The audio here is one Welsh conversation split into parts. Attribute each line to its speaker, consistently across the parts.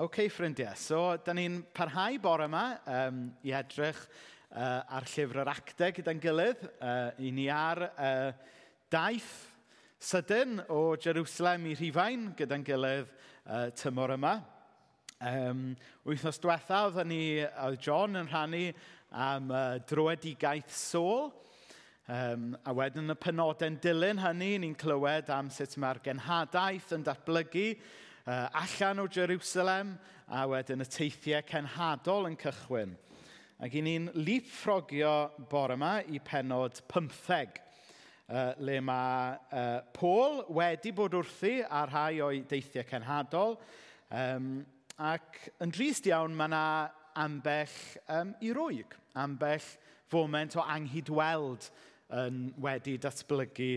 Speaker 1: OK, ffrindiau. So, da ni'n parhau bore yma um, i edrych uh, ar llyfr yr actau gyda'n gilydd. Uh, I ni ar uh, daith sydyn o Jerusalem i Rhifain gyda'n gilydd uh, tymor yma. Um, wythnos diwetha, oedd ni, oedd John yn rhannu am uh, drwedigaeth sôl. Um, a wedyn y penodau'n dilyn hynny, ni'n clywed am sut mae'r genhadaeth yn datblygu uh, allan o Jerusalem a wedyn y teithiau cenhadol yn cychwyn. Ac i ni'n leapfrogio bore yma i penod 15, uh, le mae uh, Paul wedi bod wrthi ar rhai o'i deithiau cenhadol, um, ac yn drist iawn mae yna ambell um, i rwyg, ambell foment o anghydweld yn wedi datblygu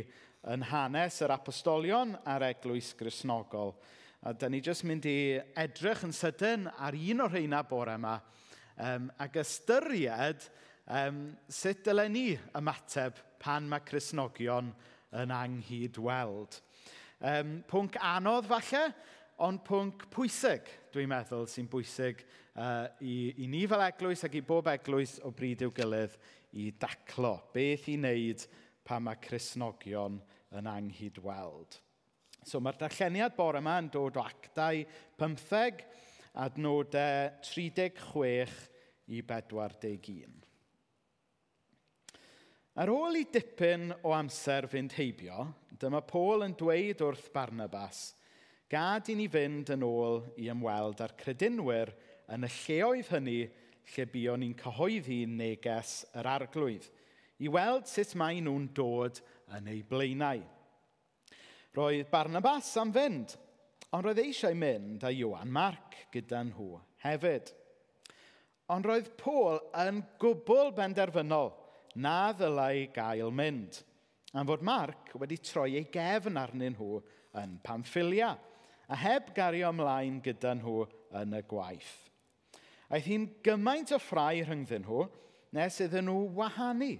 Speaker 1: yn hanes yr apostolion a'r eglwys grisnogol. A da ni jyst mynd i edrych yn sydyn ar un o'r rheina bore yma um, ac ystyried um, sut dylen ni ymateb pan mae Cresnogion yn anghyd weld. Um, pwnc anodd falle, ond pwnc pwysig, dwi'n meddwl, sy'n bwysig uh, i, i ni fel eglwys ac i bob eglwys o bryd i'w gilydd i daclo. Beth i wneud pan mae Cresnogion yn anghyd weld. So mae'r darlleniad bore yma yn dod o actau 15 adnodau 36 i 41. Ar ôl i dipyn o amser fynd heibio, dyma Paul yn dweud wrth Barnabas, gad i ni fynd yn ôl i ymweld â'r credinwyr yn y lleoedd hynny lle buon ni'n cyhoeddi neges yr arglwydd, i weld sut mae nhw'n dod yn eu blaenau. Roedd Barnabas am fynd, ond roedd eisiau mynd â Iwan Marc gyda nhw hefyd. Ond roedd Paul yn gwbl benderfynol na ddylai gael mynd, am fod Marc wedi troi ei gefn arnyn nhw yn Pamphylia, a heb gario ymlaen gyda nhw yn y gwaith. Aeth hi'n gymaint o ffrau rhyngddyn nhw nes iddyn nhw wahanu.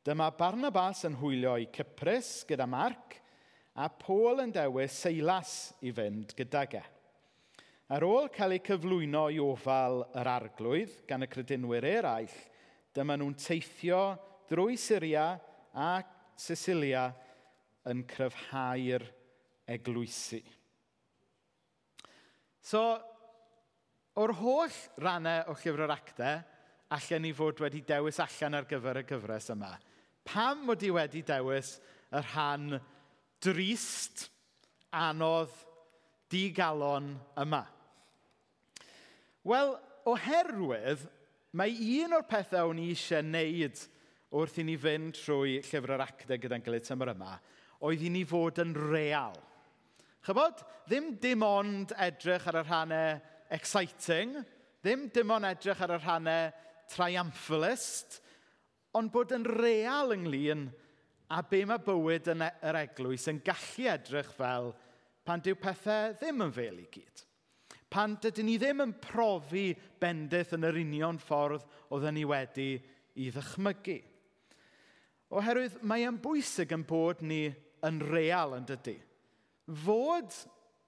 Speaker 1: Dyma Barnabas yn hwylio i Cyprus gyda Marc a Paul yn dewis Seilas i fynd gydag e. Ar ôl cael eu cyflwyno i ofal yr arglwydd gan y credinwyr eraill, dyma nhw'n teithio drwy Syria a Sicilia yn cryfhau'r eglwysu. So, o'r holl rannau o llyfr yr actau, allan ni fod wedi dewis allan ar gyfer y gyfres yma. Pam mod i wedi dewis y rhan drist, anodd, digalon yma? Wel, oherwydd, mae un o'r pethau o'n i eisiau wneud wrth i ni fynd trwy llyfr yr actau gyda'n gilydd tymor yma, oedd i ni fod yn real. Chybod, ddim dim ond edrych ar y rhannau exciting, ddim dim ond edrych ar y rhannau triumphalist, ond bod yn real ynglyn a be mae bywyd yn e- yr eglwys yn gallu edrych fel pan dyw pethau ddim yn fel i gyd. Pan dydyn ni ddim yn profi bendith yn yr union ffordd oedden ni wedi i ddychmygu. Oherwydd mae e'n bwysig yn bod ni yn real yn dydy. Fod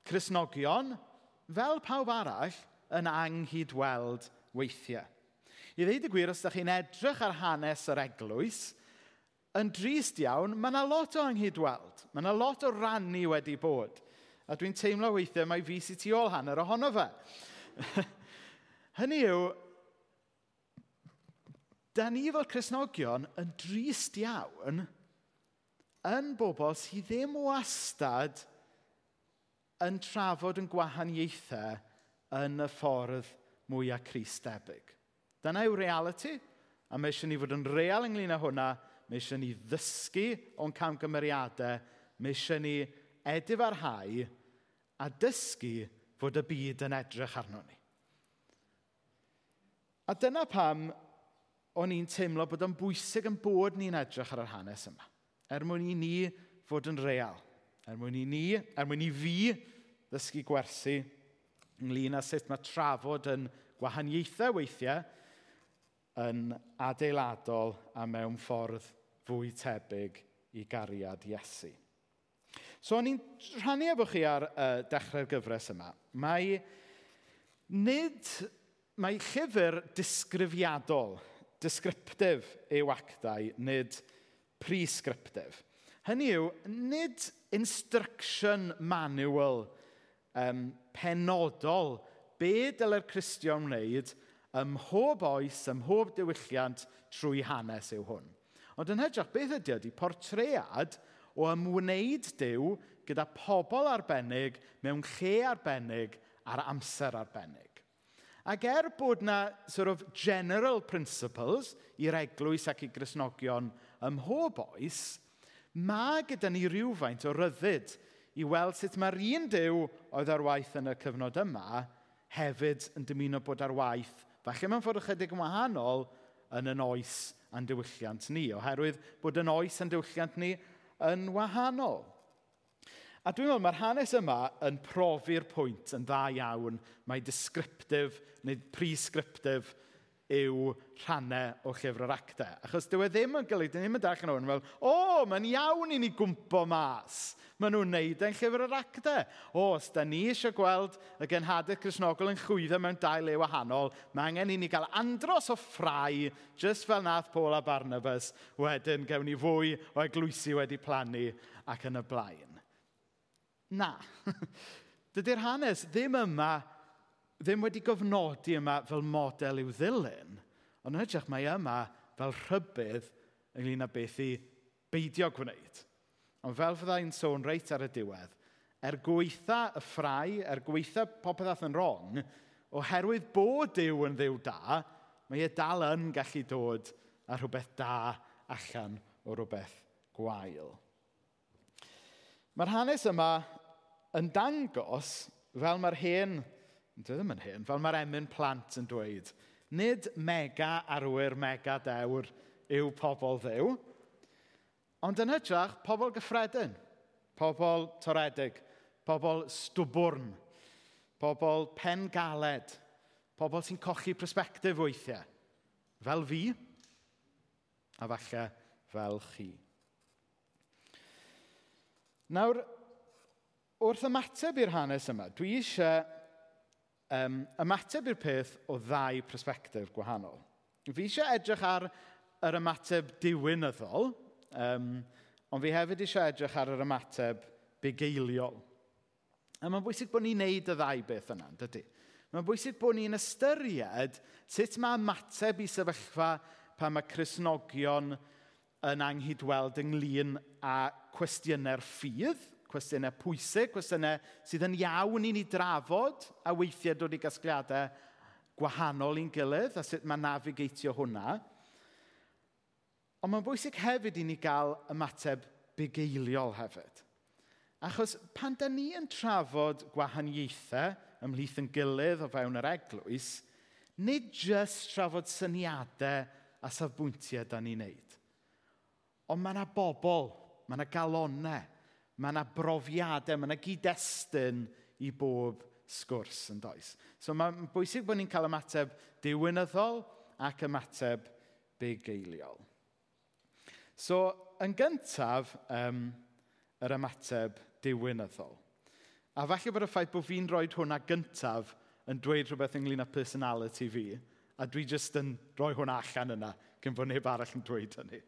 Speaker 1: Cresnogion, fel pawb arall, yn anghyd weld weithiau. I ddeud y gwir, os ydych chi'n edrych ar hanes yr eglwys, yn drist iawn, mae yna lot o anghydweld. Mae yna lot o rannu wedi bod. A dwi'n teimlo weithiau mae fi sy'n tu ôl hanner ohono fe. Hynny yw, da ni fel Cresnogion yn drist iawn yn bobl sydd ddim wastad yn trafod yn gwahaniaethau yn y ffordd mwyaf Cristebig. Dyna yw reality, a mae eisiau ni fod yn real ynglyn â hwnna Mae eisiau ni ddysgu o'n camgymeriadau. Mae eisiau ni edifarhau a dysgu fod y byd yn edrych arno ni. A dyna pam o'n i'n teimlo bod o'n bwysig yn bod ni'n edrych ar yr hanes yma. Er mwyn i ni fod yn real. Er mwyn i ni, er mwyn i fi ddysgu gwersi ynglyn â sut mae trafod yn gwahaniaethau weithiau yn adeiladol a mewn ffordd fwy tebyg i gariad Iesu. So, o'n i'n rhannu efo chi ar uh, dechrau'r gyfres yma. Mae nid... Mae llyfr disgrifiadol, disgriptif yw actau, nid presgriptif. Hynny yw, nid instruction manual um, penodol be dylai'r Cristion wneud ym mhob oes, ym mhob diwylliant trwy hanes yw hwn. Ond yn hytrach, beth ydy ydy portread o ymwneud Dyw gyda pobl arbennig mewn lle arbennig ar amser arbennig. Ac er bod na sort of general principles i'r eglwys ac i grisnogion ym mhob oes, mae gyda ni rhywfaint o ryddid i weld sut mae'r un dew oedd ar waith yn y cyfnod yma hefyd yn dymuno bod ar waith, falle mewn ffordd ychydig yn wahanol, yn yn oes a'n diwylliant ni, oherwydd bod yn oes a'n diwylliant ni yn wahanol. A dwi'n meddwl mae'r hanes yma yn profi'r pwynt yn dda iawn, mae disgriptif neu presgriptif yw rhannau o llyfr yr actau. Achos dyw e ddim yn golygu, dyn yn dach yn o'n fel, o, mae'n iawn i ni gwmpo mas. Maen nhw'n neud e'n llyfr yr actau. O, os da ni eisiau gweld y genhadaeth Cresnogol yn chwyddo mewn dau le wahanol, mae angen i ni gael andros o ffrau, just fel nath Paul a Barnabas, wedyn gewn ni fwy o eglwysi wedi plannu ac yn y blaen. Na, dydy'r hanes ddim yma ddim wedi gofnodi yma fel model i'w ddilyn, ond yn hytrach mae yma fel rhybydd ynglyn â beth i beidio gwneud. Ond fel fyddai'n sôn reit ar y diwedd, er gweitha y ffrau, er gweitha popeth ath yn wrong, oherwydd bod Dyw yn ddiw da, mae e dal yn gallu dod a rhywbeth da allan o rhywbeth gwael. Mae'r hanes yma yn dangos fel mae'r hen Dwi e ddim yn hyn, fel mae'r emyn plant yn dweud. Nid mega arwyr, mega dewr yw pobl ddew, ond yn hytrach, pobl gyffredin, pobl toredig, pobl stwbwrn, pobl pen galed, pobl sy'n cochi prospectif weithiau, fel fi, a falle fel chi. Nawr, wrth ymateb i'r hanes yma, dwi eisiau um, ymateb i'r peth o ddau prosbectif gwahanol. Fi eisiau edrych ar yr ymateb diwynyddol, um, ond fi hefyd eisiau edrych ar yr ymateb bugeiliol. A mae'n bwysig bod ni'n neud y ddau beth yna, dydy. Mae'n bwysig bod ni'n ystyried sut mae ymateb i sefyllfa pan mae Cresnogion yn anghydweld ynglyn â cwestiynau'r ffydd – cwestiynau pwysig, cwestiynau sydd yn iawn i ni drafod a weithiau dod i gasgliadau gwahanol i'n gilydd a sut mae navigatio hwnna. Ond mae'n bwysig hefyd i ni gael ymateb bugeiliol hefyd. Achos pan da ni yn trafod gwahaniaethau ymhlith yn gilydd o fewn yr eglwys, nid jyst trafod syniadau a safbwyntiau da ni'n neud. Ond mae yna bobl, mae yna galonau, mae yna brofiadau, mae yna gyd-destun i bob sgwrs yn does. So mae'n bwysig bod ni'n cael ymateb diwynyddol ac ymateb bugeiliol. So, yn gyntaf, um, yr ymateb diwynyddol. A falle bod y ffaith bod fi'n rhoi hwnna gyntaf yn dweud rhywbeth ynglyn â personality fi, a dwi jyst yn rhoi hwnna allan yna, cyn bod neb arall yn dweud hynny.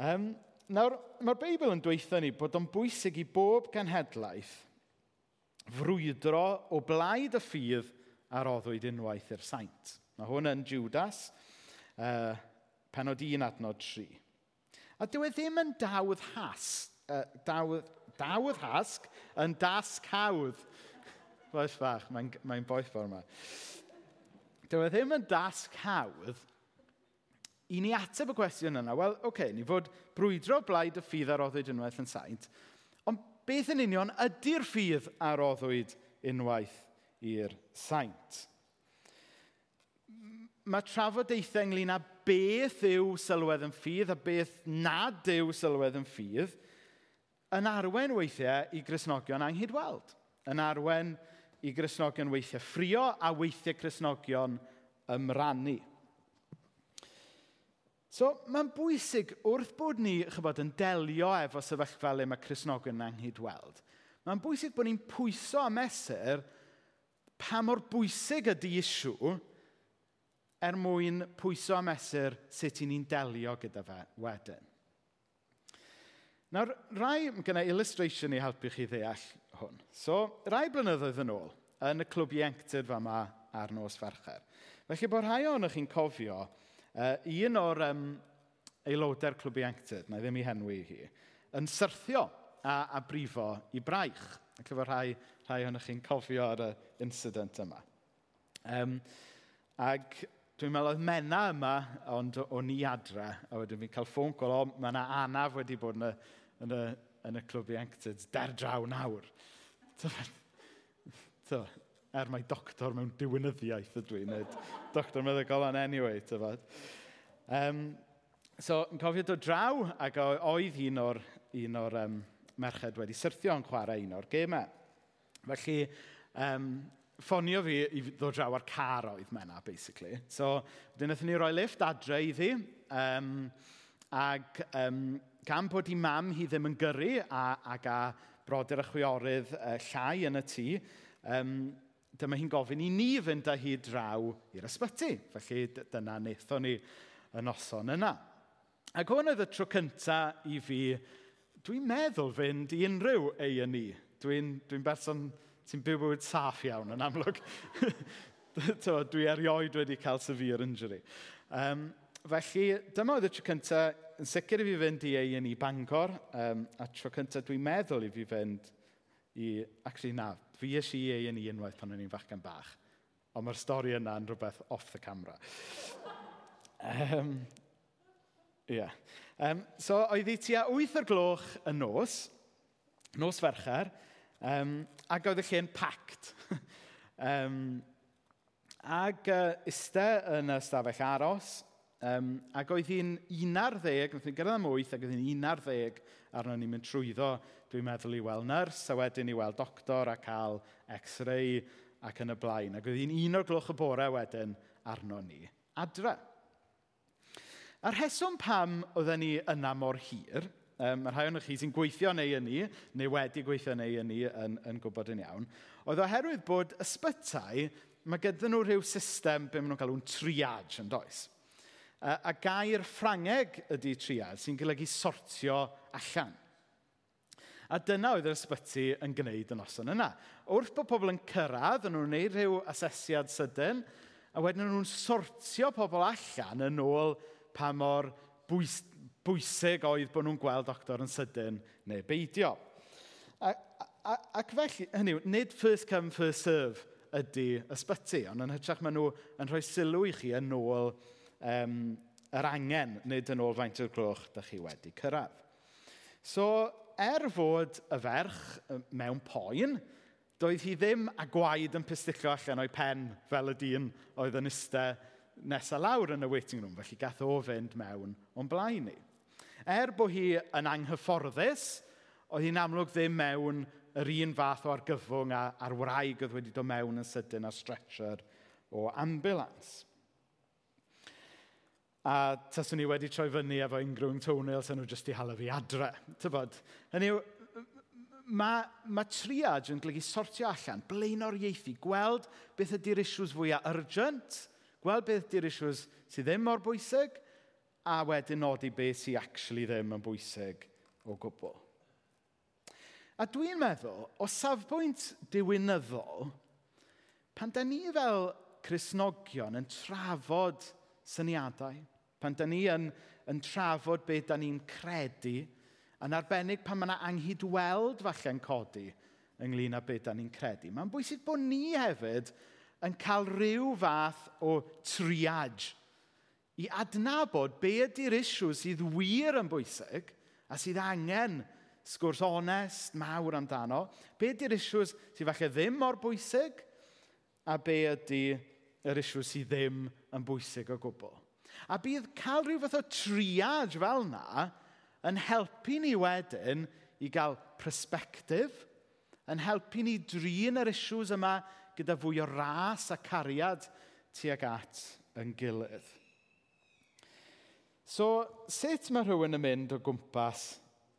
Speaker 1: Um, Nawr, mae'r Beibl yn dweithio ni bod o'n bwysig i bob genhedlaeth frwydro o blaid y ffydd a roddwyd unwaith i'r saint. Mae hwn yn Judas, uh, penod 1 adnod 3. A dyw e ddim yn dawdd has, uh, dawdd, dawdd hasg, yn dasg hawdd. Boes fach, mae'n mae boeth ffordd yma. Dyw e ddim yn dasg hawdd, i ni ateb y cwestiwn yna, wel, oce, okay, ni fod brwydro blaid y ffydd ar oddwyd unwaith yn saint, ond beth yn union ydy'r ffydd ar oddwyd unwaith i'r saint? Mae trafodaethau ynglyn â beth yw sylwedd yn ffydd a beth nad yw sylwedd yn ffydd yn arwen weithiau i grisnogion anghydweld. Yn arwen i grisnogion weithiau ffrio a weithiau grisnogion ymrannu. So, mae'n bwysig wrth bod ni, chybod, yn delio efo sefyllfa le mae Cresnogion anghyd weld. Mae'n bwysig bod ni'n pwyso a mesur pa mor bwysig ydy isiw er mwyn pwyso a mesur sut i ni'n delio gyda fe wedyn. Nawr, rai, mae gen i illustration i helpu chi ddeall hwn. So, rai blynyddoedd yn ôl, yn y clwb ieunctid fa yma ar nos Fercher. Felly bod rhai o'n chi'n cofio uh, un o'r um, aelodau'r Clwb Ieuenctid, na ddim i henwi hi, yn syrthio a, a brifo i braich. Ac efo rhai, rhai ohonych chi'n cofio ar y incident yma. Um, ag dwi'n meddwl oedd mena yma, ond o'n i adre, a wedyn fi'n cael ffôn cwl, o, mae yna anaf wedi bod yn y, yn y, yn y Clwb Ieuenctid, der draw nawr. Er mae doctor mewn diwynyddiaeth ydw i, nid doctor meddygol, ond anyway, tyfod. Um, so, yn cofio dod draw, ac oedd un o'r, un o'r um, merched wedi syrthio yn chwarae un o'r gemau. Felly, um, ffonio fi i ddod draw ar car oedd mena, basically. So, wedyn wnaethon ni roi lift adre iddi, um, ac um, gan bod i mam hi ddim yn gyrru a, ac a brodyr y chwiorydd uh, llai yn y tŷ, um, dyma hi'n gofyn i ni fynd â hi draw i'r ysbyty. Felly dyna wnaethon ni y noson yna. Ac hwn oedd y tro cyntaf i fi, dwi'n meddwl fynd i unrhyw ei yn ni. Dwi'n dwi berson sy'n byw bywyd saff iawn yn amlwg. dwi erioed wedi cael severe injury. Um, felly, dyma oedd y tro cyntaf yn sicr i fi fynd i ei yn i Bangor, um, a tro cyntaf dwi'n meddwl i fi fynd i... Actually, na, fi ys i ei yn i unwaith pan o'n i'n fachgen bach. Ond mae'r stori yna yn rhywbeth off the camera. um, yeah. um, so, oedd hi tua 8 o'r gloch y nos, nos fercher, um, ac oedd y lle'n pact. um, Ac uh, iste yn y stafell aros, um, ac oedd hi'n 11, oedd hi'n gyrraedd am 8, ac oedd hi'n 11 arno ni'n mynd trwyddo Dwi'n meddwl i weld nyrs, a wedyn i weld doctor, a cael x-ray ac yn y blaen. Ac oedd hi'n un o'r gloch y bore wedyn arno ni adre. A'r heswm pam oedden ni yna mor hir, um, rhai o'n chi sy'n gweithio neu yn ni, neu wedi gweithio neu yn ni yn, yn gwybod yn iawn, oedd oherwydd bod ysbytau, mae gyda nhw rhyw system be maen nhw'n galw'n triage yn does. Uh, a gair Ffrangeg ydy triage sy'n golygu sortio allan. A dyna oedd yr ysbyty yn gwneud y noson yna. Wrth bod pobl yn cyrraedd, yn nhw'n gwneud rhyw asesiad sydyn, a wedyn nhw'n sortio pobl allan yn ôl pa mor bwys bwysig oedd bod nhw'n gweld doctor yn sydyn neu beidio. A, a, ac felly, hynny yw, nid first come, first serve ydy ysbyty, ond yn hytrach maen nhw yn rhoi sylw i chi yn ôl um, yr angen, nid yn ôl faint o'r gloch da chi wedi cyrraedd. So, er fod y ferch mewn poen, doedd hi ddim a gwaed yn pistilio allan o'i pen fel y dyn oedd yn iste nesaf lawr yn y waiting room, felly gath o fynd mewn o'n blaen ni. Er bod hi yn anghyfforddus, oedd hi'n amlwg ddim mewn yr un fath o argyfwng a, a'r wraig oedd wedi dod mewn yn sydyn a stretcher o ambulance. A taswn ni wedi troi fyny efo unrhyw toenail sy'n nhw jyst i hala fi adre. Tybod? Hynny yw, mae, mae triad yn golygu sortio allan, blaenor ieithi, gweld beth ydy'r issues fwyaf urgent, gweld beth ydy'r issues sydd ddim mor bwysig, a wedyn nodi beth sydd actually ddim yn bwysig o gwbl. A dwi'n meddwl, o safbwynt diwynyddol, pan da ni fel Cresnogion yn trafod syniadau, Pan da ni yn, yn trafod beth da ni'n credu, yn arbennig pan mae yna anghydweld falle'n codi ynglyn â beth da ni'n credu. Mae'n bwysig bod ni hefyd yn cael rhyw fath o triage i adnabod be ydy'r isiw sydd wir yn bwysig a sydd angen sgwrs onest mawr amdano. Be ydy'r isiw sydd falle ddim mor bwysig a be ydy'r yr isiw sydd ddim yn bwysig o gwbl. A bydd cael rhyw fath o triad fel yna yn helpu ni wedyn i gael persbectif, yn helpu ni drin yr issues yma gyda fwy o ras a cariad tuag at yn gilydd. So, sut mae rhywun yn mynd o gwmpas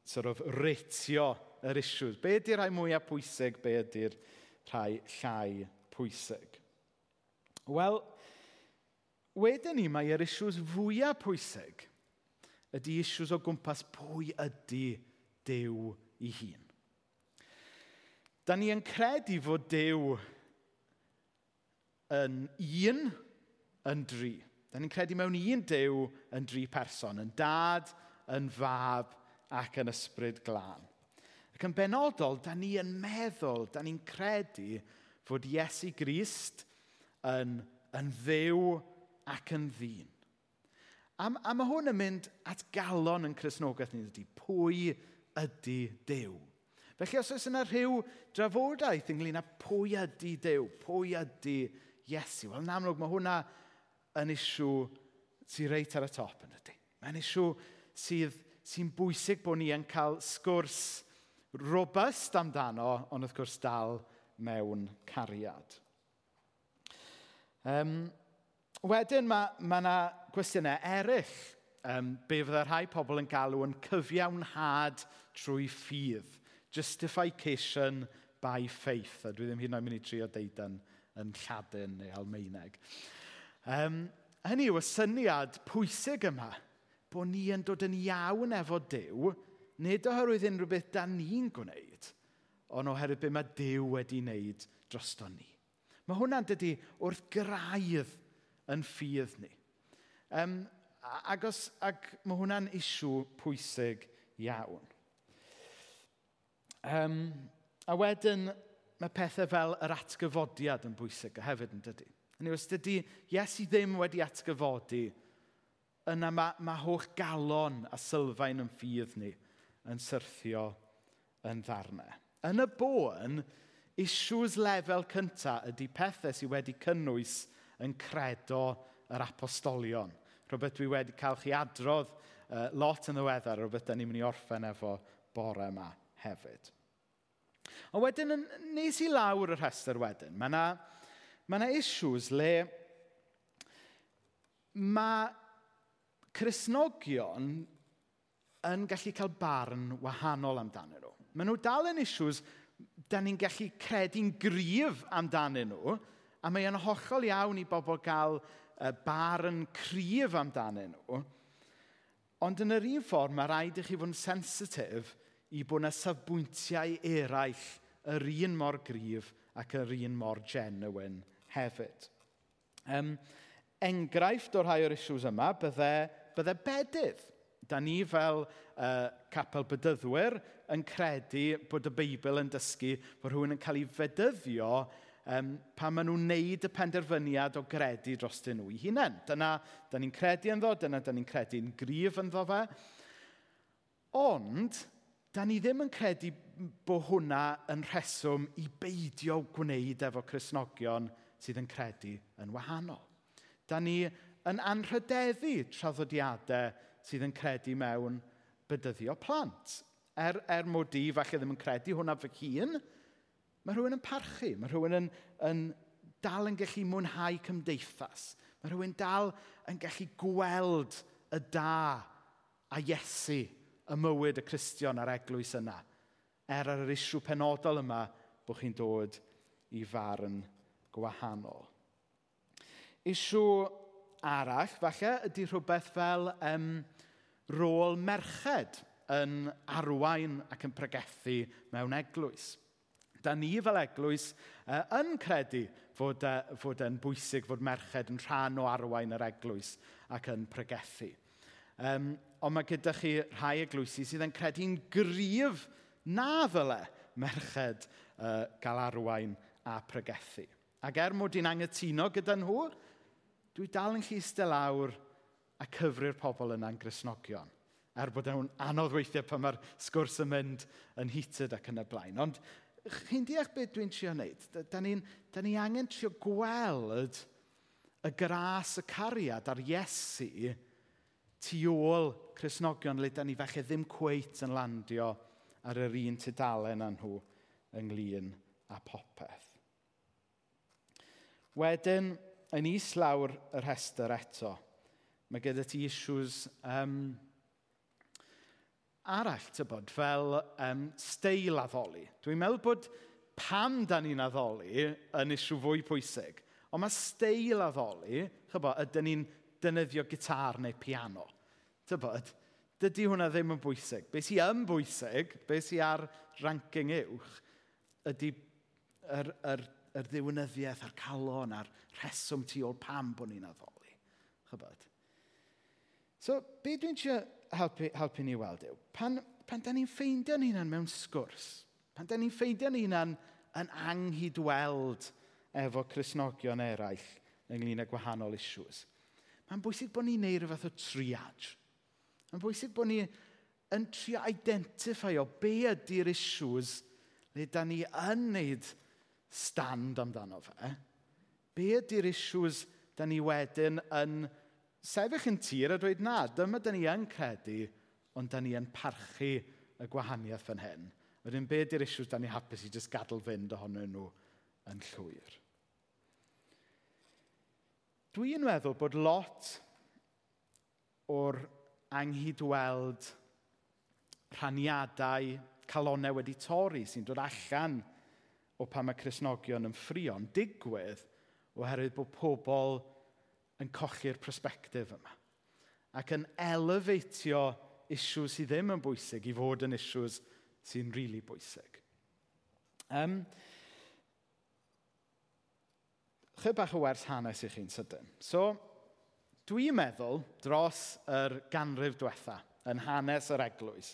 Speaker 1: sort of, reitio yr issues? Be ydy'r rhai mwyaf pwysig, be ydy'r rhai llai pwysig? Wel, wedyn ni mae'r issues fwyaf pwysig ydy issues o gwmpas pwy ydy Dyw i hun. Da ni yn credu fod Dyw yn un yn dri. Da ni'n credu mewn un Dyw yn dri person, yn dad, yn fab ac yn ysbryd glân. Ac yn benodol, da ni yn meddwl, da ni'n credu fod Iesu Grist yn, yn ddew ac yn ddyn. A, a mae hwn yn mynd at galon yn Cresnogaeth ni ydy. Pwy ydy Dyw? Felly os oes yna rhyw drafodaeth ynglyn â pwy ydy Dyw, pwy ydy Iesu, wel yn amlwg mae hwnna yn isiw sy'n reit ar y top yn ydy. Mae'n isiw sydd sy'n bwysig bod ni yn cael sgwrs robust amdano, ond wrth gwrs dal mewn cariad. Um, Wedyn mae, mae yna gwestiynau eraill. Um, be fydda rhai pobl yn galw yn cyfiawnhad trwy ffydd. Justification by faith. A dwi ddim hyn yn oed mynd i trio deud yn, yn Lladin neu Almeineg. Um, hynny yw y syniad pwysig yma bod ni yn dod yn iawn efo Dyw, nid oherwydd unrhyw beth da ni'n gwneud, ond oherwydd beth mae Dyw wedi wneud drosto ni. Mae hwnna'n dydy wrth graidd yn ffydd ni. Um, ac, os, ac mae hwnna'n isiw pwysig iawn. Um, a wedyn mae pethau fel yr atgyfodiad yn bwysig hefyd yn dydy. Hynny os dydy Iesu ddim wedi atgyfodi, yna mae, mae holl galon a sylfaen yn ffydd ni yn syrthio yn ddarnau. Yn y bôn, issues lefel cyntaf ydy pethau sydd wedi cynnwys yn credo yr apostolion. Rhywbeth dwi wedi cael chi adrodd uh, lot yn ddiweddar, rhywbeth da ni'n mynd i orffen efo bore yma hefyd. A wedyn, nes i lawr y rhestr wedyn, mae yna ma, na, issues le mae Cresnogion yn gallu cael barn wahanol amdanyn nhw. Maen nhw dal yn issues da ni'n gallu credu'n gryf amdanyn nhw, a mae e'n hollol iawn i bobl gael y barn cryf amdanyn nhw. Ond yn yr un ffordd, mae rhaid i chi fod yn sensitif i bod yna safbwyntiau eraill yr un mor gryf ac yr un mor genuine hefyd. Um, enghraifft o'r rhai o'r issues yma bydde, bydde bedydd. Da ni fel uh, capel bydyddwyr yn credu bod y Beibl yn dysgu bod rhywun yn cael ei fedyddio um, pan maen nhw'n neud y penderfyniad o gredu dros nhw i hunain. Dyna, da ni'n credu ynddo, dyna da ni'n credu'n gryf ynddo fe. Ond, da ni ddim yn credu bod hwnna yn rheswm i beidio gwneud efo Cresnogion sydd yn credu yn wahanol. Da ni yn anrhydeddu traddodiadau sydd yn credu mewn bydyddio plant. Er, er mod i, falle ddim yn credu hwnna fy hun, Mae rhywun yn parchu, mae rhywun yn, yn dal yn gallu mwynhau cymdeithas. Mae rhywun dal yn gallu gweld y da a Iesu y mywyd y Cristion a'r eglwys yna. Er ar yr isiw penodol yma bod chi'n dod i farn gwahanol. Isiw arall, falle, ydy rhywbeth fel um, rôl merched yn arwain ac yn pregethu mewn eglwys. Da ni fel eglwys uh, yn credu fod, uh, fod yn bwysig fod merched yn rhan o arwain yr eglwys ac yn pregethu. Um, ond mae gyda chi rhai eglwysi sydd yn credu'n gryf na ddyle merched uh, gael arwain a pregethu. Ac er mod i'n angytuno gyda nhw, dwi dal yn llistau lawr a cyfru'r pobl yna'n grisnogion. Er bod nhw'n anodd weithiau pan mae'r sgwrs yn mynd yn heated ac yn y blaen. Ond chi'n deall beth dwi'n trio wneud? Da da ni angen trio gweld y gras y cariad ar Iesu tu ôl Cresnogion le da ni falle ddim cweit yn landio ar yr un tudalen â nhw ynglyn â popeth. Wedyn, yn is lawr yr hester eto, mae gyda ti issues um, arall, tybod, fel um, steil addoli. Dwi'n meddwl bod pam da ni'n addoli yn isiw fwy pwysig. Ond mae steil addoli, chybo, ydyn ni'n dynyddio gitar neu piano. Tybod, dydy hwnna ddim yn bwysig. Be sy'n yn bwysig, be sy'n ar ranking uwch, ydy yr, yr, yr ddiwynyddiaeth a'r calon a'r rheswm tu ôl pam bod ni'n addoli. Chybod? So, be dwi'n siarad helpu, helpu ni weld yw, pan, pan da ni'n ffeindio'n an mewn sgwrs, pan da ni'n ffeindio'n an yn anghydweld efo Cresnogion eraill ynglyn â gwahanol issues, mae'n bwysig bod ni'n neud rhywbeth o triage. Mae'n bwysig bod ni yn trio identify o be ydy'r issues le da ni yn neud stand amdano fe. Be ydy'r issues da ni wedyn yn sefych yn tir a dweud na, dyma dyn ni yn credu, ond dyn ni yn parchu y gwahaniaeth fan hyn. Wedyn, be di'r issues da ni hapus i jyst gadael fynd ohonyn nhw yn llwyr? Dwi'n meddwl bod lot o'r anghydweld rhaniadau calonau wedi torri sy'n dod allan o pan mae Cresnogion yn ffrion digwydd oherwydd bod pobl yn colli'r prosbectif yma. Ac yn elefeitio issues sydd ddim yn bwysig i fod yn issues sy'n rili really bwysig. Um, Chyb bach o wers hanes i chi'n sydyn. So, dwi'n meddwl dros yr ganrif diwetha yn hanes yr eglwys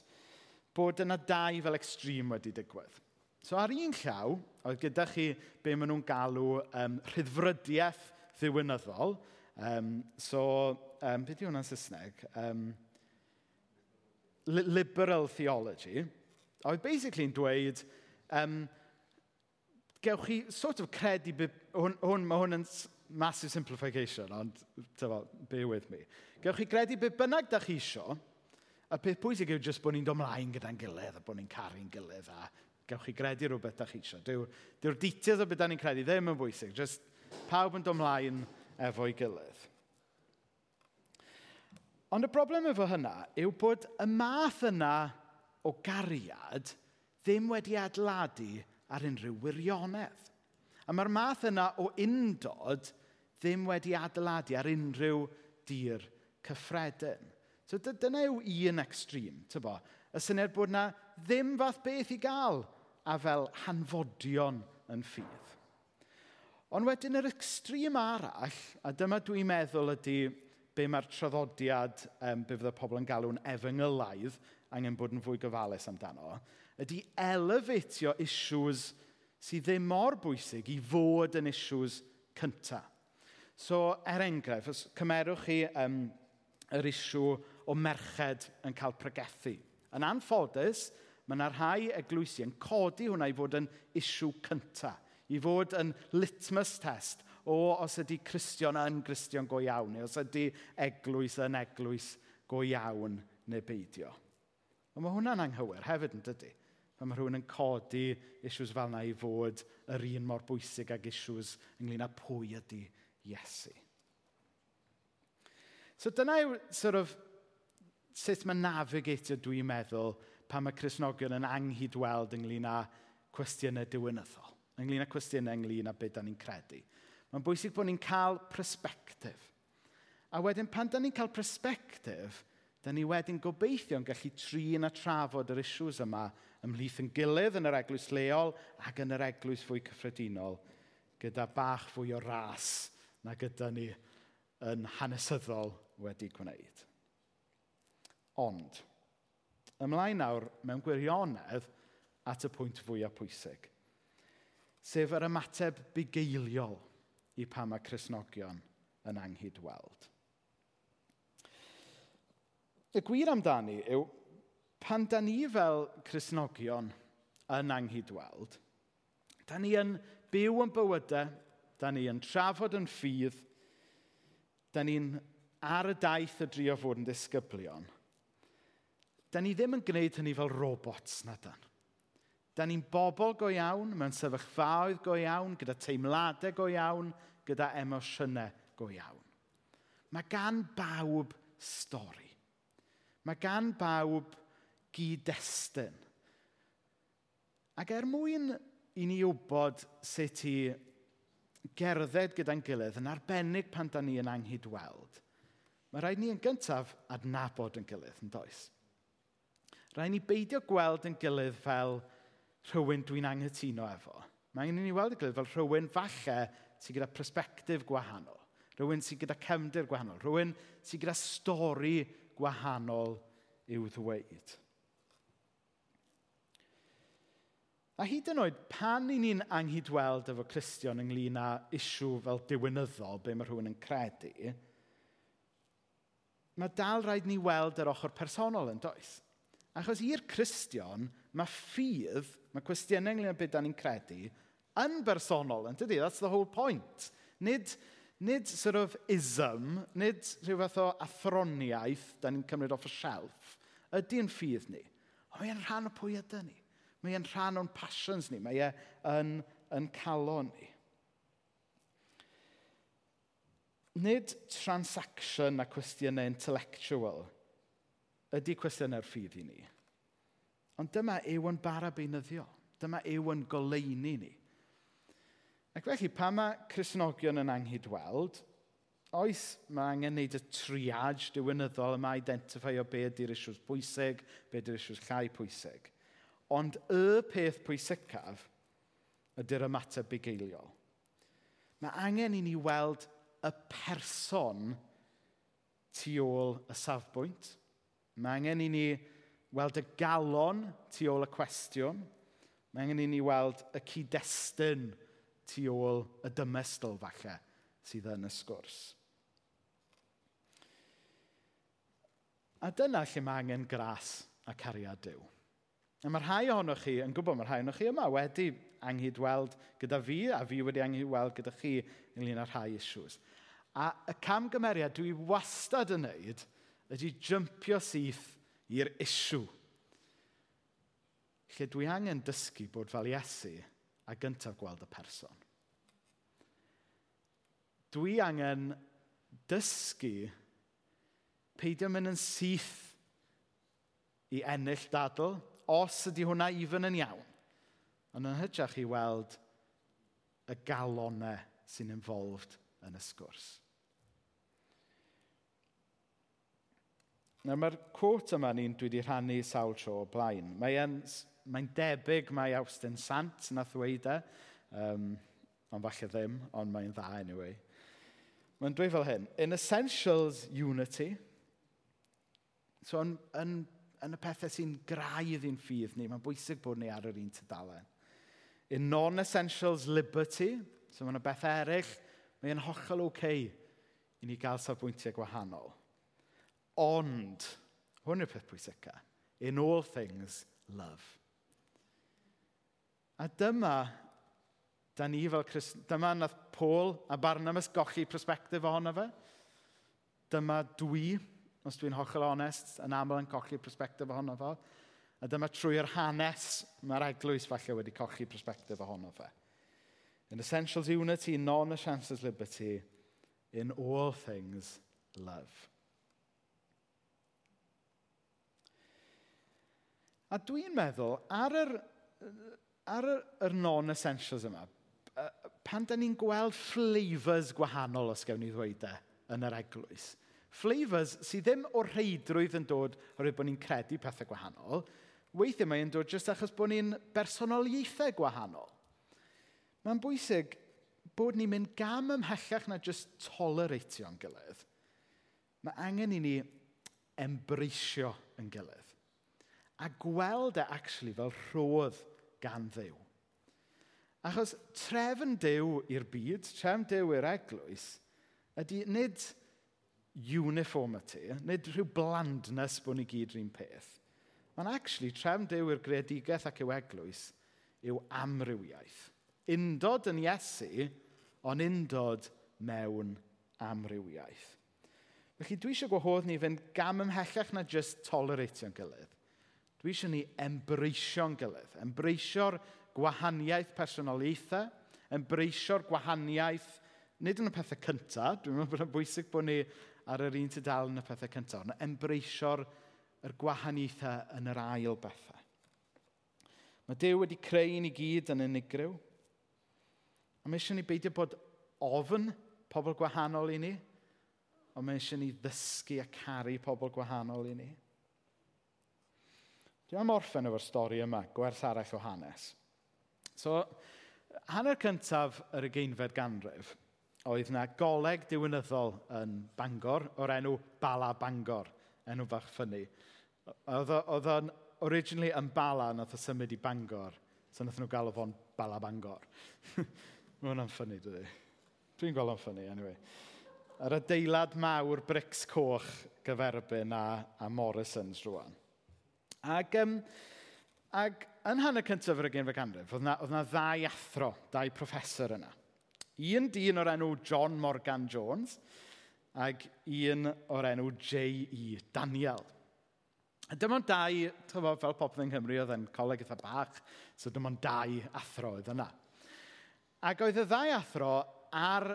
Speaker 1: bod yna dau fel extrem wedi digwydd. So ar un llaw, oedd gyda chi be maen nhw'n galw um, rhyddfrydiaeth ddiwynyddol, Um, so, um, beth yw hwnna'n Saesneg? Um, liberal theology. A oedd yn dweud, um, gewch chi sort of credu, hwn, hwn, mae hwn yn massive simplification, ond tyfo, bear with me. Gewch chi credu be bynnag da chi isio, a peth pwysig yw jyst bod ni'n domlaen gyda'n gilydd, a bod ni'n caru'n gilydd, a gewch chi gredu rhywbeth da chi isio. Dyw'r dyw details o beth da ni'n credu ddim yn bwysig, jyst pawb yn domlaen efo'i gilydd. Ond y broblem efo hynna yw bod y math yna o gariad ddim wedi adladu ar unrhyw wirionedd. A mae'r math yna o undod ddim wedi adeiladu ar unrhyw dir cyffredin. So dyna yw un extrem, tybo. Y syniad bod yna ddim fath beth i gael a fel hanfodion yn ffydd. Ond wedyn yr extrem arall, a dyma dwi'n meddwl ydy be mae'r traddodiad, um, be fydd y pobl yn galw'n efengylaidd angen bod yn fwy gofalus amdano, ydy elefetio issues sydd ddim mor bwysig i fod yn issues cyntaf. So, er enghraifft, cymerwch chi um, yr isiw o merched yn cael pregethu. Yn anffodus, mae yna rhai eglwysi yn codi hwnna i fod yn isiw cyntaf. I fod yn litmus test o os ydy Cristion yn Christian go iawn, neu os ydy eglwys yn eglwys go iawn neu beidio. Ond mae hwnna'n anghywir hefyd yn dydy. Pan mae rhywun yn codi issues fel yna i fod yr un mor bwysig ag issues ynglyn â pwy ydy Iesu. So dyna yw sort of sut mae navigatio dwi'n meddwl pan mae Cresnogion yn anghydweld ynglyn â cwestiynau diwynyddol ynglyn â cwestiynau ynglyn â beth da ni'n credu. Mae'n bwysig bod ni'n cael persbectif. A wedyn, pan da ni'n cael persbectif, da ni wedyn gobeithio'n gallu trin a trafod yr issues yma ymhlith yn gilydd yn yr eglwys leol ac yn yr eglwys fwy cyffredinol gyda bach fwy o ras na gyda ni yn hanesyddol wedi gwneud. Ond, ymlaen nawr mewn gwirionedd at y pwynt fwyaf pwysig – sef yr ymateb bugeiliol i pa mae Cresnogion yn anghydweld. Y gwir amdani yw, pan da ni fel Cresnogion yn anghydweld, da ni yn byw yn bywydau, da ni yn trafod yn ffydd, da ni'n ar y daith y drio fod yn disgyblion, da ni ddim yn gwneud hynny fel robots na dan. Da ni'n bobl go iawn, mewn sefyllfaoedd go iawn, gyda teimladau go iawn, gyda emosiynau go iawn. Mae gan bawb stori. Mae gan bawb gyd-destun. Ac er mwyn i ni wybod sut i gerdded gyda'n gilydd yn arbennig pan da ni yn anghydweld, mae rhaid ni yn gyntaf adnabod yn gilydd, yn does? Rhaid ni beidio gweld yn gilydd fel rhywun dwi'n anghytuno efo. Mae angen i ni weld y gilydd fel rhywun falle sydd gyda perspektif gwahanol. Rhywun sydd gyda cefndir gwahanol. Rhywun sydd gyda stori gwahanol i'w ddweud. A hyd yn oed, pan i ni'n anghydweld efo Cristion ynglyn â isiw fel diwynyddol, be mae rhywun yn credu, mae dal rhaid ni weld yr ochr personol yn does. Achos i'r Cristion, mae ffydd Mae cwestiynau ynglyn â beth da ni'n credu yn bersonol, yn dydy? That's the whole point. Nid, nid sort of ism, nid rhyw fath o athroniaeth da ni'n cymryd off y shelf. Ydy'n ffydd ni. Ond mae'n rhan o pwy ydy ni. Mae'n rhan o'n passions ni. Mae e yn, yn calon ni. Nid transaction a cwestiynau intellectual ydy cwestiynau'r ffydd i ni. Ond dyma yw yn barabeinyddio. Dyma yw yn goleini ni. Ac felly, pa mae Cresnogion yn anghydweld, oes mae angen wneud y triage diwynyddol yma identifio be ydy'r isiws bwysig, be ydy'r isiws llai pwysig. Ond y peth pwysicaf ydy'r ymateb bugeiliol. Mae angen i ni weld y person tu ôl y safbwynt. Mae angen i ni weld y galon tu ôl y cwestiwn. Mae angen i ni weld y cyd-destun tu ôl y dymestol falle sydd yn y sgwrs. A dyna lle mae angen gras a cariad Dyw. A mae rhai ohonoch chi, yn gwybod mae rhai ohonoch chi yma, wedi anghydweld gyda fi, a fi wedi anghydweld gyda chi ynglyn â'r rhai issues. A y camgymeriad dwi wastad yn wneud ydy jympio syth i'r isiw. Lle dwi angen dysgu bod fel Iesu a gyntaf gweld y person. Dwi angen dysgu peidio mynd yn syth i ennill dadl, os ydy hwnna even yn iawn. Ond yn hytrach i weld y galonau sy'n involved yn y sgwrs. Nawr mae'r quote yma ni'n dwi wedi rhannu sawl tro o blaen. Mae'n mae debyg mae Austin Sant yn ddweud e, um, ond falle ddim, ond mae'n dda anyway. Mae'n dweud fel hyn, in essentials unity, so yn, yn, yn y pethau sy'n graidd i'n ffydd ni, mae'n bwysig bod ni ar yr un tydalen. In non-essentials liberty, so mae'n y beth eraill, mae'n hollol oce okay i ni gael safbwyntiau gwahanol. Ond, hwn yw'r peth pwysica, in all things, love. A dyma, da ni fel Christ... dyma nath Paul a Barnabas gochi prospectif ohono fe. Dyma dwi, os dwi'n hollol onest, yn aml yn cochi prospectif ohono fo. A dyma trwy'r hanes mae'r eglwys falle wedi cochi prospectif ohono fe. In essentials unity, non-essentials liberty, in all things, love. A dwi'n meddwl, ar yr, ar yr, yr non-essentials yma, pan da ni'n gweld flavours gwahanol, os gewn ni ddweud e, yn yr eglwys, flavours sydd ddim o reidrwydd yn dod oherwydd bod ni'n credu pethau gwahanol, weithiau mae'n dod jyst achos bod ni'n bersonoliaethau gwahanol. Mae'n bwysig bod ni'n mynd gam ymhellach na jyst tolereitio'n gilydd. Mae angen i ni embreisio yn gilydd a gweld e actually fel rhodd gan ddew. Achos trefn dew i'r byd, trefn dew i'r eglwys, ydy nid uniformity, nid rhyw blandness bod ni gyd rhywun peth. Mae'n actually, trefn dew i'r greadigaeth ac i'w eglwys yw amrywiaeth. Undod yn Iesu, ond undod mewn amrywiaeth. Felly dwi eisiau gwahodd ni fynd gam ymhellach na just toleratio'n gilydd Dwi eisiau ni embreisio'n gilydd, embreisio'r gwahaniaeth personoliaethau, embreisio'r gwahaniaeth, nid yn y pethau cyntaf, dwi'n meddwl bod yn bwysig bod ni ar yr un tydal yn y pethau cyntaf, ond embreisio'r yr gwahaniaethau yn yr ail bethau. Mae Dyw wedi creu ni gyd yn unigryw. A mae eisiau ni beidio bod ofn pobl gwahanol i ni, ond mae eisiau ni ddysgu a caru pobl gwahanol i ni. Dwi'n am orffen efo'r stori yma, gwerth arall o hanes. So, hanner cyntaf yr ugeinfed ganrif, oedd yna goleg diwynyddol yn Bangor o'r enw Bala Bangor, enw fach ffynnu. Oedd o'n originally yn Bala nath o symud i Bangor, so nath nhw galw fo'n Bala Bangor. Mae hwnna'n ffynnu, dydy. Dwi'n gweld o'n ffynnu, anyway. Yr adeilad mawr brics coch gyferbyn a, a Morrison's rwan. Ac, um, ac yn hanner cyntaf yr 11fed ganrif, oedd na, oedd na ddau athro, ddau professor yna. Un dyn o'r enw John Morgan Jones ac un o'r enw J.E. Daniel. A dim ond dau, tyfo, fel popeth yng Nghymru, oedd yn coleg eitha bach, so dim ond dau athro oedd yna. Ac oedd y ddau athro ar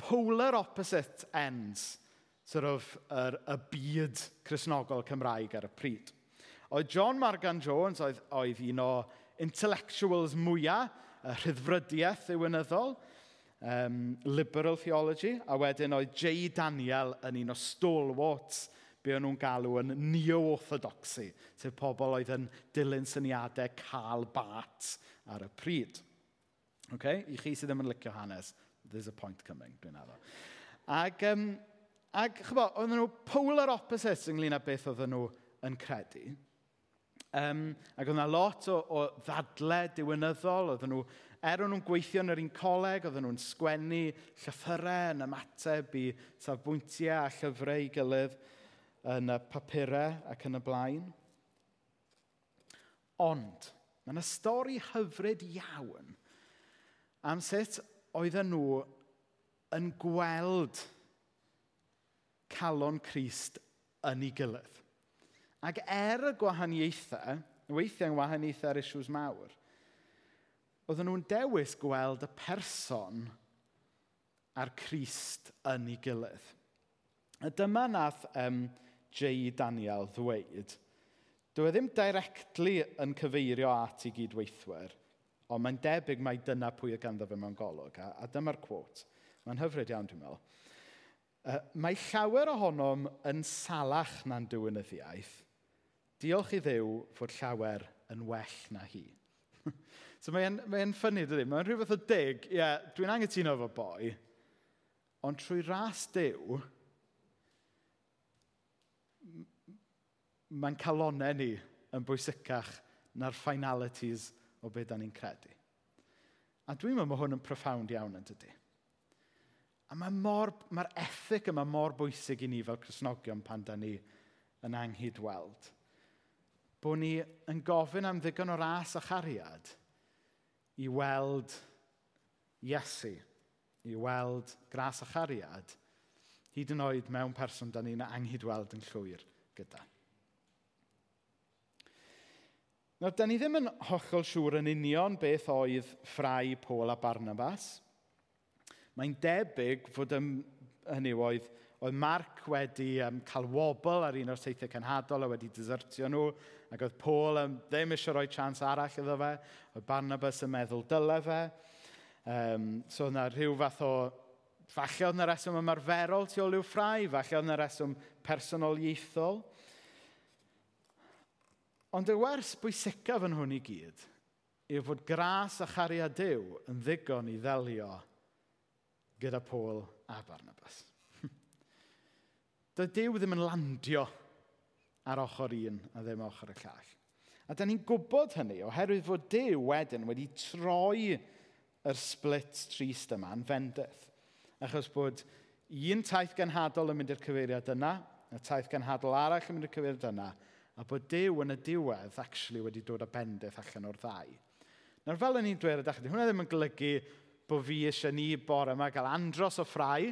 Speaker 1: polar opposite ends sort of, yr, er, y byd Cresnogol Cymraeg ar y pryd. Oedd John Morgan Jones oedd, oedd un o intellectuals mwyaf, y rhyddfrydiaeth ddiwynyddol, um, liberal theology, a wedyn oedd J. Daniel yn un o stalwarts be o'n nhw'n galw yn neo-orthodoxy, sef pobl oedd yn dilyn syniadau cael bat ar y pryd. Okay? I chi sydd ddim yn licio hanes, there's a point coming, dwi'n addo. Ac, um, ac chybo, oedd nhw polar opposites ynglyn â beth oedd nhw yn credu. Um, ac oedd yna lot o, o ddadle diwynyddol, oedd nhw, er o'n nhw'n gweithio yn yr un coleg, oedden nhw'n sgwennu llythyrau yn ymateb i safbwyntiau a llyfrau i gilydd yn y papurau ac yn y blaen. Ond, mae yna stori hyfryd iawn am sut oedden nhw yn gweld calon Christ yn ei gilydd. Ac er y gwahaniaethau, weithiau'n wahaniaethau'r issues mawr, oedden nhw'n dewis gweld y person a'r Christ yn ei gilydd. A dyma nath um, J. Daniel ddweud, dyw e ddim directly yn cyfeirio at ei gydweithwyr, ond mae'n debyg mai dyna pwy y ganddo fe mewn golwg. A, a dyma'r quote. Mae'n hyfryd iawn, dwi'n meddwl. Uh, mae llawer ohonom yn salach na'n dywynyddiaeth, Diolch i ddew fod llawer yn well na hi. so mae'n mae ffynnu, dydy? Mae'n rhywbeth o dig, ie, yeah, dwi'n angytuno efo boi, ond trwy ras dew, mae'n calonau ni yn bwysicach na'r finalities o beth da ni'n credu. A dwi'n meddwl mae hwn yn profound iawn yn dydy. A mae mor, ethic yma mor bwysig i ni fel Cresnogion pan da ni yn anghydweld bod ni yn gofyn am ddigon o ras a chariad i weld Iesu, i weld gras a chariad, hyd yn oed mewn person da ni'n anghydweld yn llwyr gyda. Nawr, da ni ddim yn hollol siŵr yn union beth oedd ffrau Paul a Barnabas. Mae'n debyg fod ym, hynny oedd, oedd Mark wedi um, cael wobl ar un o'r teithiau cenhadol a wedi desertio nhw. Ac oedd Paul um, ddim eisiau rhoi chans arall iddo fe. Oedd Barnabas yn meddwl dyle fe. Um, so oedd yna rhyw fath o... Falle oedd yna reswm ymarferol tu ôl i'w ffrau. Falle oedd yna reswm personol ieithol. Ond y wers bwysicaf yn hwn i gyd yw fod gras a chariad Dyw yn ddigon i ddelio gyda Paul a Barnabas. Doedd Dyw ddim yn landio ar ochr un a ddim ochr y llall. A da ni'n gwybod hynny oherwydd fod Dyw wedyn wedi troi yr split trist yma yn fendydd. Achos bod un taith genhadol yn mynd i'r cyfeiriad yna, y taith genhadol arall yn mynd i'r cyfeiriad yna, a bod Dyw yn y diwedd actually wedi dod â bendydd allan o'r ddau. Nawr fel o'n i'n dweud y chi, hwnna ddim yn golygu bod fi eisiau ni bore yma gael andros o ffrau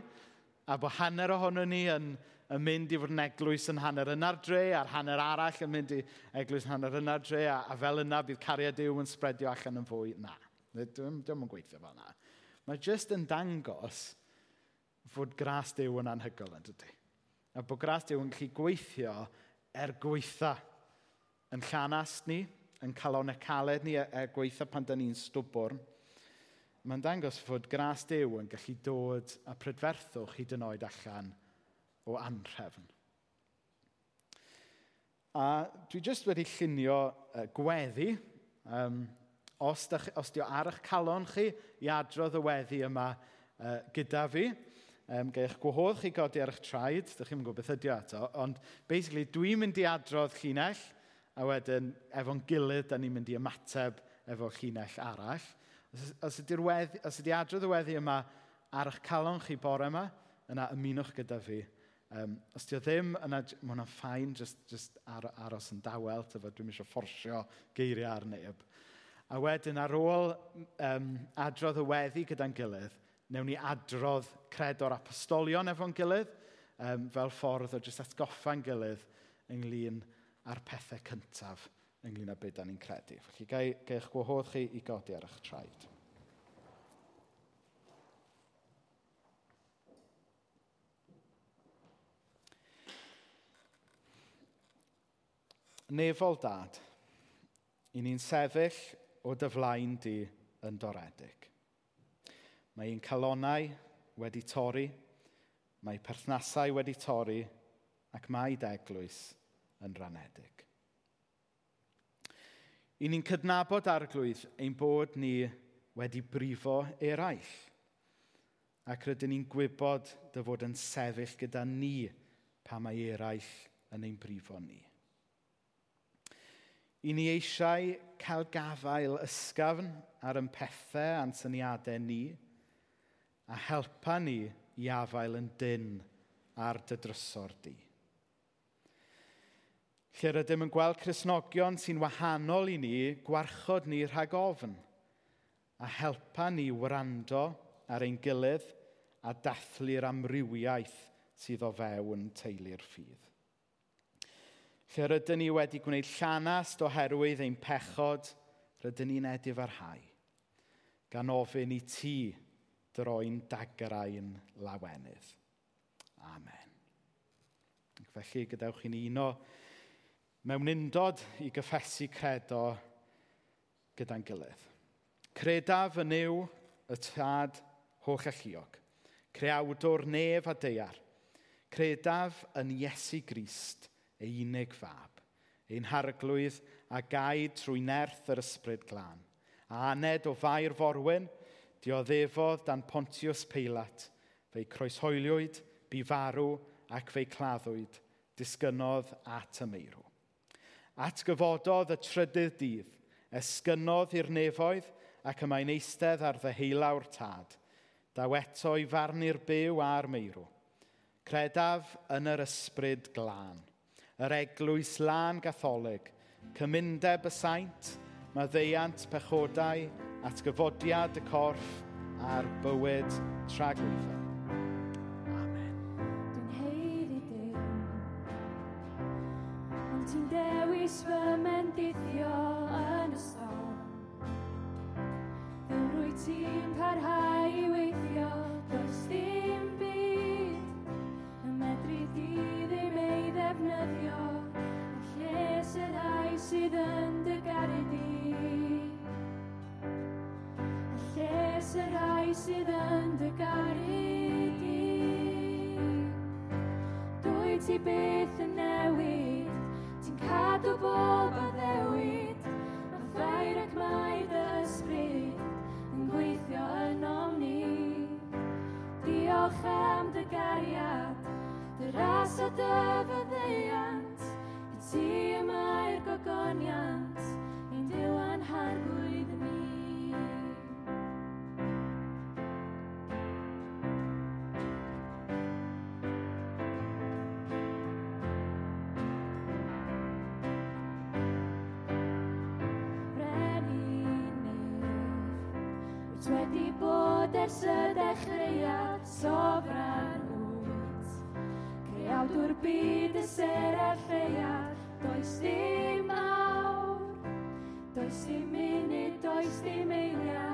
Speaker 1: a bod hanner ohono ni yn yn mynd i fod yn eglwys yn hanner yna'r dre, a'r hanner arall yn mynd i eglwys yn hanner yna'r dre, a, a fel yna bydd cariad Dyw yn spredio allan yn fwy. Na, dwi'n ddim yn gweithio fel yna. Mae jyst yn dangos fod gras Dyw yn anhygoel yn dydy. A bod gras Dyw yn gallu gweithio er gweitha yn llanast ni, yn calonau caled ni, e-, er gweitha pan da ni'n stwbwrn mae'n dangos fod gras Dyw yn gallu dod a prydferthwch hyd yn oed allan o anrhefn. A dwi jyst wedi llunio uh, gweddi. Um, os, da, os di o ar eich calon chi i adrodd y weddi yma uh, gyda fi, um, gael gwahodd chi godi ar eich traed, dych chi'n gwybod beth ydy ato, ond basically dwi'n mynd i adrodd llinell, a wedyn efo'n gilydd, da ni'n mynd i ymateb efo llinell arall. Os, os ydy'r weddi, os ydy adrodd y weddi yma ar eich calon chi bore yma, yna ymunwch gyda fi Um, os ti o ddim, yna, mae hwnna'n ffain, just, just ar, aros yn dawel, tyfa, dwi'n eisiau fforsio geiriau ar neb. A wedyn ar ôl um, adrodd y weddi gyda'n gilydd, newn ni adrodd credo'r apostolion efo'n gilydd, um, fel ffordd o jyst atgoffa'n gilydd ynglyn â'r pethau cyntaf ynglyn â beth da ni'n credu. Felly, gael eich gwahodd chi i godi ar eich traed. nefol dad, i ni'n sefyll o dyflaen di yn doredig. Mae ein calonau wedi torri, mae perthnasau wedi torri, ac mae deglwys yn ranedig. I ni'n cydnabod arglwydd ein bod ni wedi brifo eraill, ac rydyn ni'n gwybod dy fod yn sefyll gyda ni pa mae eraill yn ein brifo ni i ni eisiau cael gafael ysgafn ar ympethau a'n syniadau ni a helpa ni i afael yn dyn ar dy drysor di. Lle rydym yn gweld Cresnogion sy'n wahanol i ni, gwarchod ni rhag ofn a helpa ni wrando ar ein gilydd a dathlu'r amrywiaeth sydd o fewn teulu'r ffydd lle rydyn ni wedi gwneud llanast oherwydd ein pechod, rydyn ni'n edif ar hau, gan ofyn i ti droi'n dagrau'n lawenydd. Amen. Felly, gadewch chi'n uno mewn undod i gyffesu credo gyda'n gilydd. Credaf yn yw y tad hoch elliog, creawdwr nef a deiar, credaf yn Iesu Grist – ei unig fab, ein harglwydd a gaid trwy nerth yr ysbryd glân, a aned o fair forwyn, dioddefodd dan Pontius Peilat, fe'i croeshoeliwyd, bu farw ac fe'i claddwyd, disgynodd at y meirw. Atgyfododd y trydydd dydd, esgynodd i'r nefoedd ac y mae'n eistedd ar ddeheulawr tad. Daw eto i farnu'r byw a'r meirw. Credaf yn yr ysbryd glân – yr eglwys lan gatholig, cymundeb y saint, maddeiant pechodau, atgyfodiad y corff a'r bywyd tragwyddol. y rhai sydd yn dy garu di. Dwy ti beth yn newid, ti'n cadw bob a ddewid, a ffair ac mae dy ysbryd yn gweithio yn omni. Diolch am dy gariad, dy ras a dy fyddeiant, i ti
Speaker 2: toisti meni, toisti.